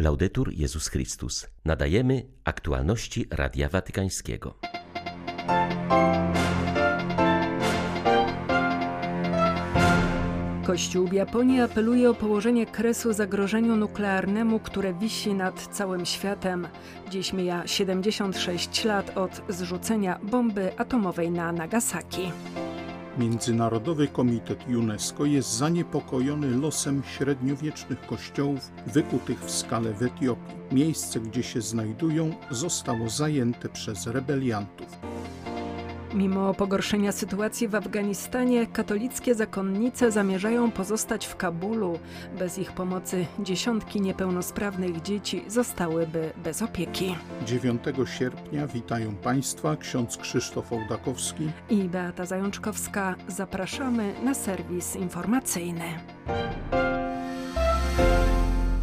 Laudetur Jezus Chrystus. Nadajemy aktualności Radia Watykańskiego. Kościół w Japonii apeluje o położenie kresu zagrożeniu nuklearnemu, które wisi nad całym światem. Dziś mija 76 lat od zrzucenia bomby atomowej na Nagasaki. Międzynarodowy Komitet UNESCO jest zaniepokojony losem średniowiecznych kościołów wykutych w skale w Etiopii. Miejsce, gdzie się znajdują, zostało zajęte przez rebeliantów. Mimo pogorszenia sytuacji w Afganistanie, katolickie zakonnice zamierzają pozostać w Kabulu. Bez ich pomocy dziesiątki niepełnosprawnych dzieci zostałyby bez opieki. 9 sierpnia witają Państwa ksiądz Krzysztof Ołdakowski i Beata Zajączkowska. Zapraszamy na serwis informacyjny.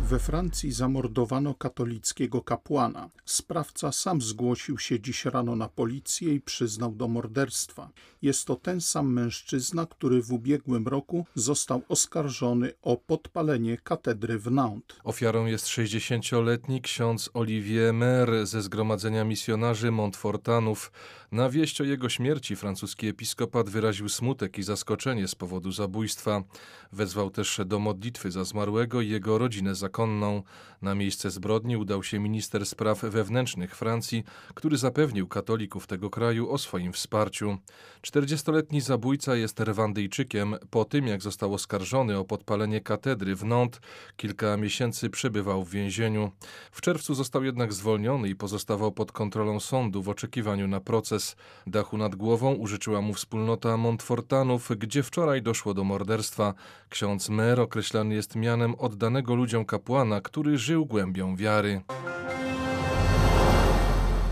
We Francji zamordowano katolickiego kapłana. Sprawca sam zgłosił się dziś rano na policję i przyznał do morderstwa. Jest to ten sam mężczyzna, który w ubiegłym roku został oskarżony o podpalenie katedry w Nantes. Ofiarą jest 60-letni ksiądz Olivier Mer ze Zgromadzenia Misjonarzy Montfortanów. Na wieść o jego śmierci francuski episkopat wyraził smutek i zaskoczenie z powodu zabójstwa. Wezwał też do modlitwy za zmarłego i jego rodzinę Na miejsce zbrodni udał się minister spraw wewnętrznych Francji, który zapewnił katolików tego kraju o swoim wsparciu. 40-letni zabójca jest Rwandyjczykiem. Po tym, jak został oskarżony o podpalenie katedry w Nantes, kilka miesięcy przebywał w więzieniu. W czerwcu został jednak zwolniony i pozostawał pod kontrolą sądu w oczekiwaniu na proces. Dachu nad głową użyczyła mu wspólnota Montfortanów, gdzie wczoraj doszło do morderstwa. Ksiądz Mer określany jest mianem oddanego ludziom kapłana, który żył głębią wiary.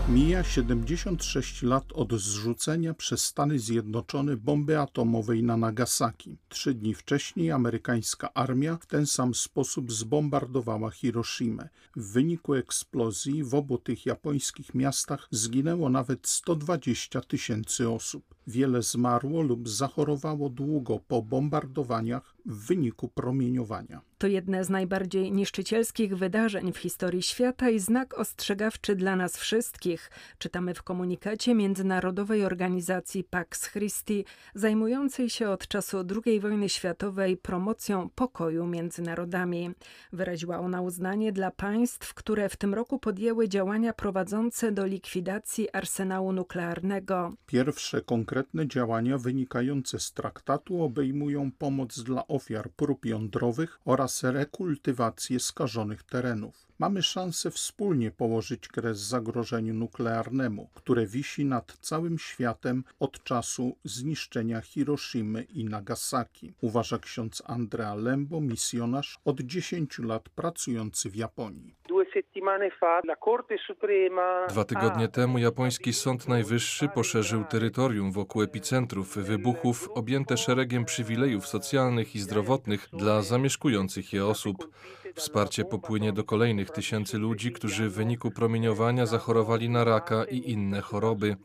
Mija 76 lat od zrzucenia przez Stany Zjednoczone bomby atomowej na Nagasaki. Trzy dni wcześniej amerykańska armia w ten sam sposób zbombardowała Hiroshimę. W wyniku eksplozji w obu tych japońskich miastach zginęło nawet 120 tysięcy osób. Wiele zmarło lub zachorowało długo po bombardowaniach w wyniku promieniowania. To jedne z najbardziej niszczycielskich wydarzeń w historii świata i znak ostrzegawczy dla nas wszystkich, czytamy w komunikacie Międzynarodowej Organizacji Pax Christi, zajmującej się od czasu II wojny światowej promocją pokoju między narodami. Wyraziła ona uznanie dla państw, które w tym roku podjęły działania prowadzące do likwidacji arsenału nuklearnego. Pierwsze konkretne działania wynikające z traktatu obejmują pomoc dla ofiar prób jądrowych oraz rekultywację skażonych terenów. Mamy szansę wspólnie położyć kres zagrożeniu nuklearnemu, które wisi nad całym światem od czasu zniszczenia Hiroshimy i Nagasaki, uważa ksiądz Andrea Lembo, misjonarz od 10 lat pracujący w Japonii. Dwa tygodnie temu japoński Sąd Najwyższy poszerzył terytorium wokół epicentrów wybuchów objęte szeregiem przywilejów socjalnych i zdrowotnych dla zamieszkujących je osób. Wsparcie popłynie do kolejnych tysięcy ludzi, którzy w wyniku promieniowania zachorowali na raka i inne choroby.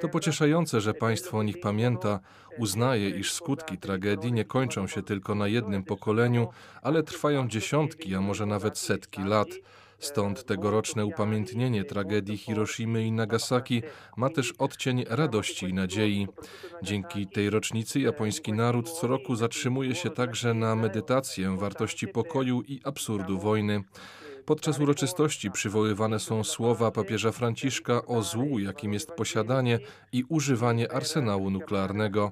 To pocieszające, że państwo o nich pamięta, uznaje, iż skutki tragedii nie kończą się tylko na jednym pokoleniu, ale trwają dziesiątki, a może nawet setki lat. Stąd tegoroczne upamiętnienie tragedii Hiroshimy i Nagasaki ma też odcień radości i nadziei. Dzięki tej rocznicy japoński naród co roku zatrzymuje się także na medytację wartości pokoju i absurdu wojny. Podczas uroczystości przywoływane są słowa papieża Franciszka o złu, jakim jest posiadanie i używanie arsenału nuklearnego.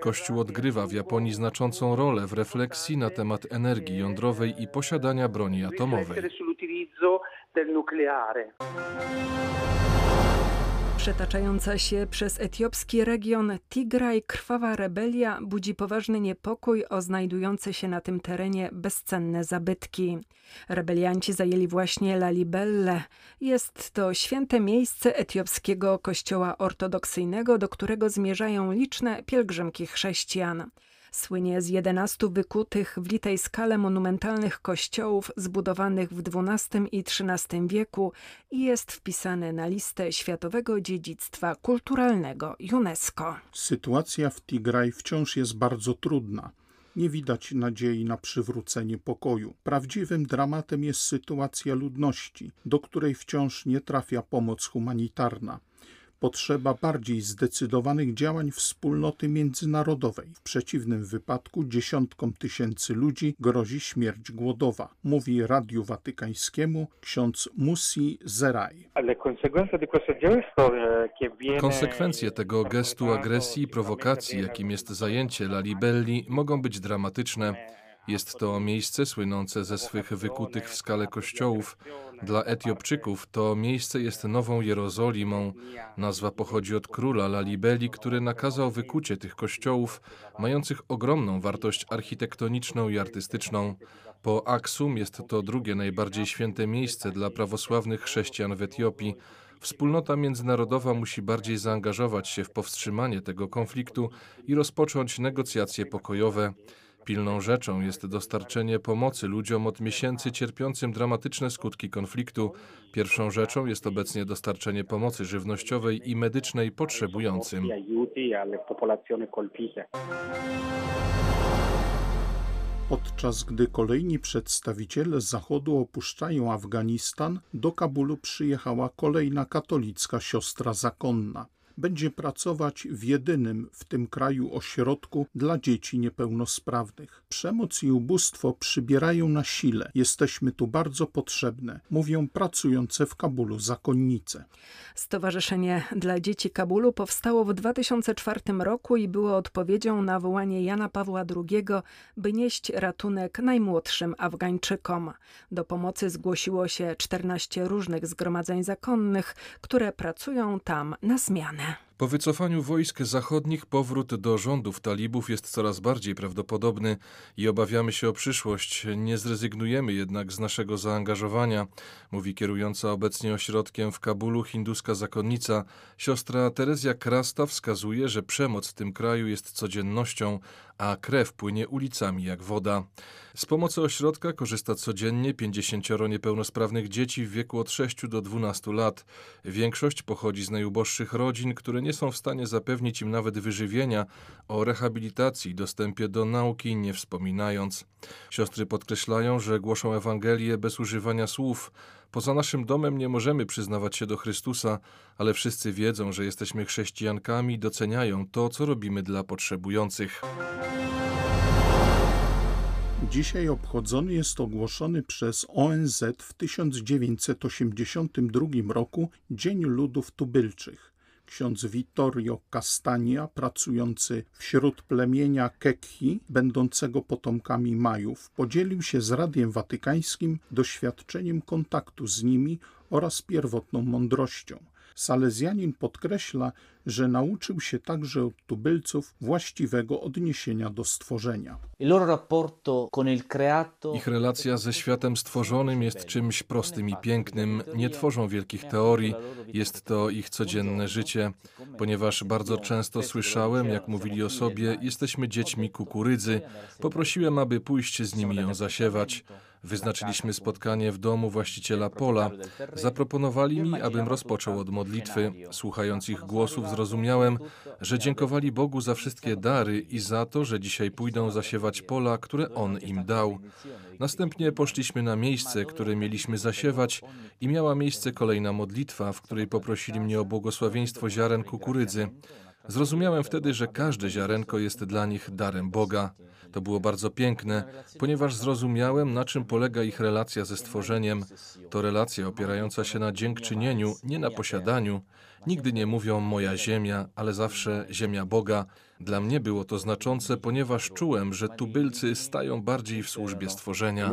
Kościół odgrywa w Japonii znaczącą rolę w refleksji na temat energii jądrowej i posiadania broni atomowej. Przetaczająca się przez etiopski region Tigraj krwawa rebelia budzi poważny niepokój o znajdujące się na tym terenie bezcenne zabytki. Rebelianci zajęli właśnie Lalibelle. Jest to święte miejsce etiopskiego kościoła ortodoksyjnego, do którego zmierzają liczne pielgrzymki chrześcijan. Słynie z 11 wykutych w litej skale monumentalnych kościołów zbudowanych w XII i XIII wieku i jest wpisany na listę Światowego Dziedzictwa Kulturalnego UNESCO. Sytuacja w Tigraj wciąż jest bardzo trudna. nie widać nadziei na przywrócenie pokoju. Prawdziwym dramatem jest sytuacja ludności, do której wciąż nie trafia pomoc humanitarna potrzeba bardziej zdecydowanych działań wspólnoty międzynarodowej. W przeciwnym wypadku dziesiątkom tysięcy ludzi grozi śmierć głodowa, mówi Radiu Watykańskiemu ksiądz Musi Zeraj. Konsekwencje tego gestu agresji i prowokacji, jakim jest zajęcie La Libelli, mogą być dramatyczne. Jest to miejsce słynące ze swych wykutych w skale kościołów. Dla Etiopczyków to miejsce jest Nową Jerozolimą. Nazwa pochodzi od króla Lalibeli, który nakazał wykucie tych kościołów, mających ogromną wartość architektoniczną i artystyczną. Po Aksum jest to drugie najbardziej święte miejsce dla prawosławnych chrześcijan w Etiopii. Wspólnota międzynarodowa musi bardziej zaangażować się w powstrzymanie tego konfliktu i rozpocząć negocjacje pokojowe. Pilną rzeczą jest dostarczenie pomocy ludziom od miesięcy cierpiącym dramatyczne skutki konfliktu. Pierwszą rzeczą jest obecnie dostarczenie pomocy żywnościowej i medycznej potrzebującym. Podczas gdy kolejni przedstawiciele Zachodu opuszczają Afganistan, do Kabulu przyjechała kolejna katolicka siostra zakonna będzie pracować w jedynym w tym kraju ośrodku dla dzieci niepełnosprawnych. Przemoc i ubóstwo przybierają na sile. Jesteśmy tu bardzo potrzebne, mówią pracujące w Kabulu zakonnice. Stowarzyszenie dla Dzieci Kabulu powstało w 2004 roku i było odpowiedzią na wołanie Jana Pawła II, by nieść ratunek najmłodszym Afgańczykom. Do pomocy zgłosiło się 14 różnych zgromadzeń zakonnych, które pracują tam na zmianę. Po wycofaniu wojsk zachodnich powrót do rządów talibów jest coraz bardziej prawdopodobny i obawiamy się o przyszłość. Nie zrezygnujemy jednak z naszego zaangażowania, mówi kierująca obecnie ośrodkiem w Kabulu hinduska zakonnica. Siostra Terezja Krasta wskazuje, że przemoc w tym kraju jest codziennością, a krew płynie ulicami jak woda. Z pomocy ośrodka korzysta codziennie 50 niepełnosprawnych dzieci w wieku od 6 do 12 lat. Większość pochodzi z najuboższych rodzin, które nie są w stanie zapewnić im nawet wyżywienia, o rehabilitacji i dostępie do nauki nie wspominając. Siostry podkreślają, że głoszą Ewangelię bez używania słów. Poza naszym domem nie możemy przyznawać się do Chrystusa, ale wszyscy wiedzą, że jesteśmy chrześcijankami i doceniają to, co robimy dla potrzebujących. Dzisiaj obchodzony jest ogłoszony przez ONZ w 1982 roku Dzień Ludów Tubylczych. Ksiądz Vittorio Castagna, pracujący wśród plemienia Kekhi, będącego potomkami Majów, podzielił się z Radiem Watykańskim doświadczeniem kontaktu z nimi oraz pierwotną mądrością. Salezjanin podkreśla, że nauczył się także od tubylców właściwego odniesienia do stworzenia. Ich relacja ze światem stworzonym jest czymś prostym i pięknym. Nie tworzą wielkich teorii, jest to ich codzienne życie. Ponieważ bardzo często słyszałem, jak mówili o sobie, jesteśmy dziećmi kukurydzy, poprosiłem, aby pójść z nimi ją zasiewać. Wyznaczyliśmy spotkanie w domu właściciela pola. Zaproponowali mi, abym rozpoczął od modlitwy. Słuchając ich głosów, zrozumiałem, że dziękowali Bogu za wszystkie dary i za to, że dzisiaj pójdą zasiewać pola, które On im dał. Następnie poszliśmy na miejsce, które mieliśmy zasiewać i miała miejsce kolejna modlitwa, w której poprosili mnie o błogosławieństwo ziaren kukurydzy. Zrozumiałem wtedy, że każde ziarenko jest dla nich darem Boga. To było bardzo piękne, ponieważ zrozumiałem, na czym polega ich relacja ze stworzeniem. To relacja opierająca się na dziękczynieniu, nie na posiadaniu. Nigdy nie mówią moja ziemia, ale zawsze ziemia Boga. Dla mnie było to znaczące, ponieważ czułem, że tubylcy stają bardziej w służbie stworzenia.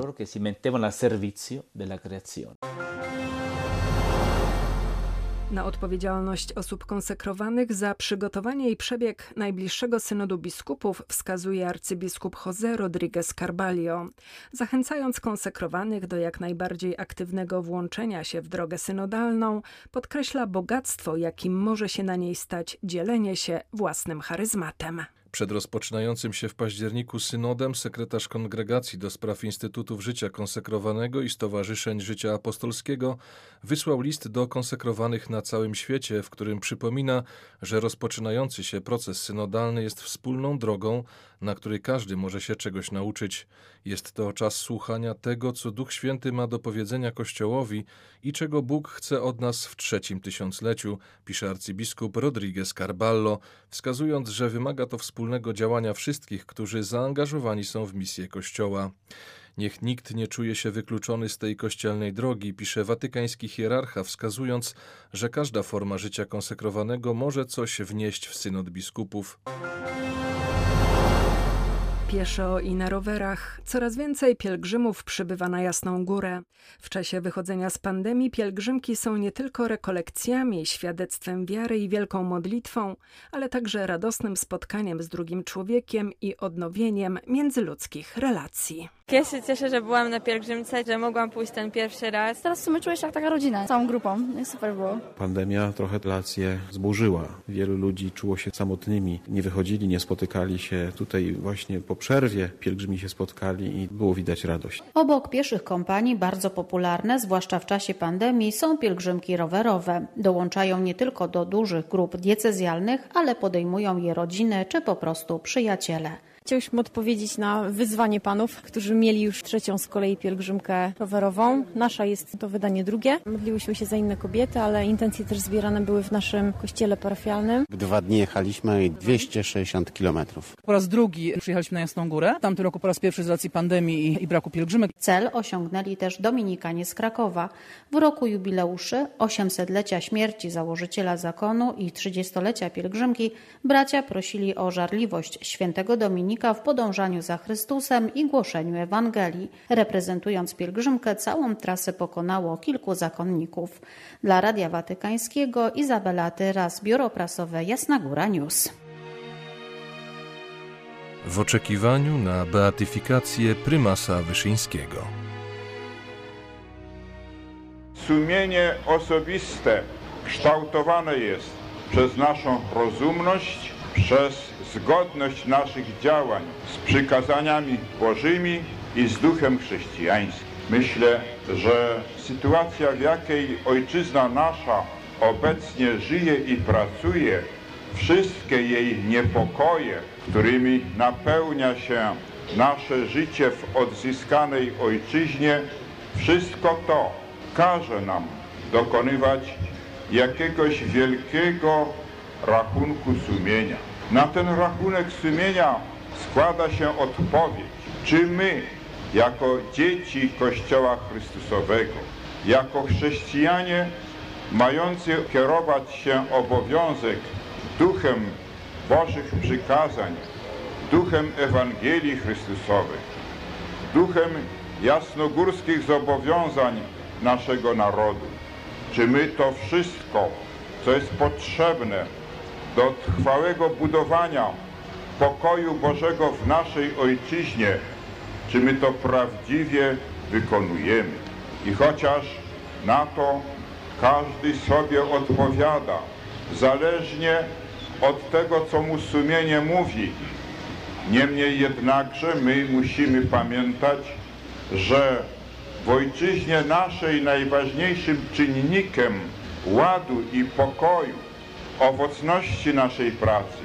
Na odpowiedzialność osób konsekrowanych za przygotowanie i przebieg najbliższego synodu biskupów wskazuje arcybiskup José Rodríguez Carballo, zachęcając konsekrowanych do jak najbardziej aktywnego włączenia się w drogę synodalną, podkreśla bogactwo, jakim może się na niej stać dzielenie się własnym charyzmatem. Przed rozpoczynającym się w październiku synodem sekretarz Kongregacji do Spraw Instytutów Życia Konsekrowanego i Stowarzyszeń Życia Apostolskiego wysłał list do konsekrowanych na całym świecie, w którym przypomina, że rozpoczynający się proces synodalny jest wspólną drogą, na której każdy może się czegoś nauczyć. Jest to czas słuchania tego, co Duch Święty ma do powiedzenia Kościołowi i czego Bóg chce od nas w trzecim tysiącleciu, pisze arcybiskup Rodriguez Carballo, wskazując, że wymaga to wspólnego działania wszystkich, którzy zaangażowani są w misję Kościoła. Niech nikt nie czuje się wykluczony z tej kościelnej drogi, pisze watykański hierarcha, wskazując, że każda forma życia konsekrowanego może coś wnieść w synod biskupów pieszo i na rowerach. Coraz więcej pielgrzymów przybywa na Jasną Górę. W czasie wychodzenia z pandemii pielgrzymki są nie tylko rekolekcjami, świadectwem wiary i wielką modlitwą, ale także radosnym spotkaniem z drugim człowiekiem i odnowieniem międzyludzkich relacji. Ja się cieszę, że byłam na pielgrzymce, że mogłam pójść ten pierwszy raz. Teraz w sumie czuję się jak taka rodzina, całą grupą. Super było. Pandemia trochę relacje zburzyła. Wielu ludzi czuło się samotnymi, nie wychodzili, nie spotykali się. Tutaj właśnie po przerwie pielgrzymi się spotkali i było widać radość. Obok pieszych kompanii bardzo popularne, zwłaszcza w czasie pandemii, są pielgrzymki rowerowe. Dołączają nie tylko do dużych grup diecezjalnych, ale podejmują je rodziny czy po prostu przyjaciele. Chcieliśmy odpowiedzieć na wyzwanie panów, którzy mieli już trzecią z kolei pielgrzymkę rowerową. Nasza jest to wydanie drugie. Modliłyśmy się za inne kobiety, ale intencje też zbierane były w naszym kościele parafialnym. Dwa dni jechaliśmy i 260 kilometrów. Po raz drugi przyjechaliśmy na Jasną Górę. W tamtym roku po raz pierwszy z racji pandemii i, i braku pielgrzymek. Cel osiągnęli też Dominikanie z Krakowa. W roku jubileuszy 800-lecia śmierci założyciela zakonu i 30-lecia pielgrzymki bracia prosili o żarliwość świętego Dominika w podążaniu za Chrystusem i głoszeniu Ewangelii. Reprezentując pielgrzymkę, całą trasę pokonało kilku zakonników. Dla Radia Watykańskiego Izabela Tyras, Biuro Prasowe Jasna Góra News. W oczekiwaniu na beatyfikację prymasa Wyszyńskiego. Sumienie osobiste kształtowane jest przez naszą rozumność, przez zgodność naszych działań z przykazaniami Bożymi i z duchem chrześcijańskim. Myślę, że sytuacja, w jakiej ojczyzna nasza obecnie żyje i pracuje, wszystkie jej niepokoje, którymi napełnia się nasze życie w odzyskanej ojczyźnie, wszystko to każe nam dokonywać jakiegoś wielkiego rachunku sumienia. Na ten rachunek sumienia składa się odpowiedź, czy my, jako dzieci Kościoła Chrystusowego, jako chrześcijanie mający kierować się obowiązek duchem Bożych przykazań, duchem Ewangelii Chrystusowej, duchem jasnogórskich zobowiązań naszego narodu. Czy my to wszystko, co jest potrzebne do trwałego budowania pokoju Bożego w naszej Ojczyźnie, czy my to prawdziwie wykonujemy. I chociaż na to każdy sobie odpowiada, zależnie od tego, co mu sumienie mówi. Niemniej jednakże my musimy pamiętać, że w ojczyźnie naszej najważniejszym czynnikiem ładu i pokoju owocności naszej pracy,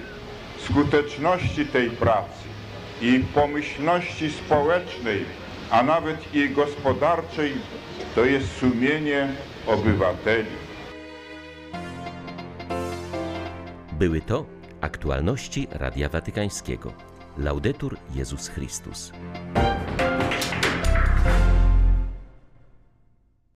skuteczności tej pracy i pomyślności społecznej, a nawet i gospodarczej, to jest sumienie obywateli. Były to aktualności Radia Watykańskiego. Laudetur Jezus Chrystus.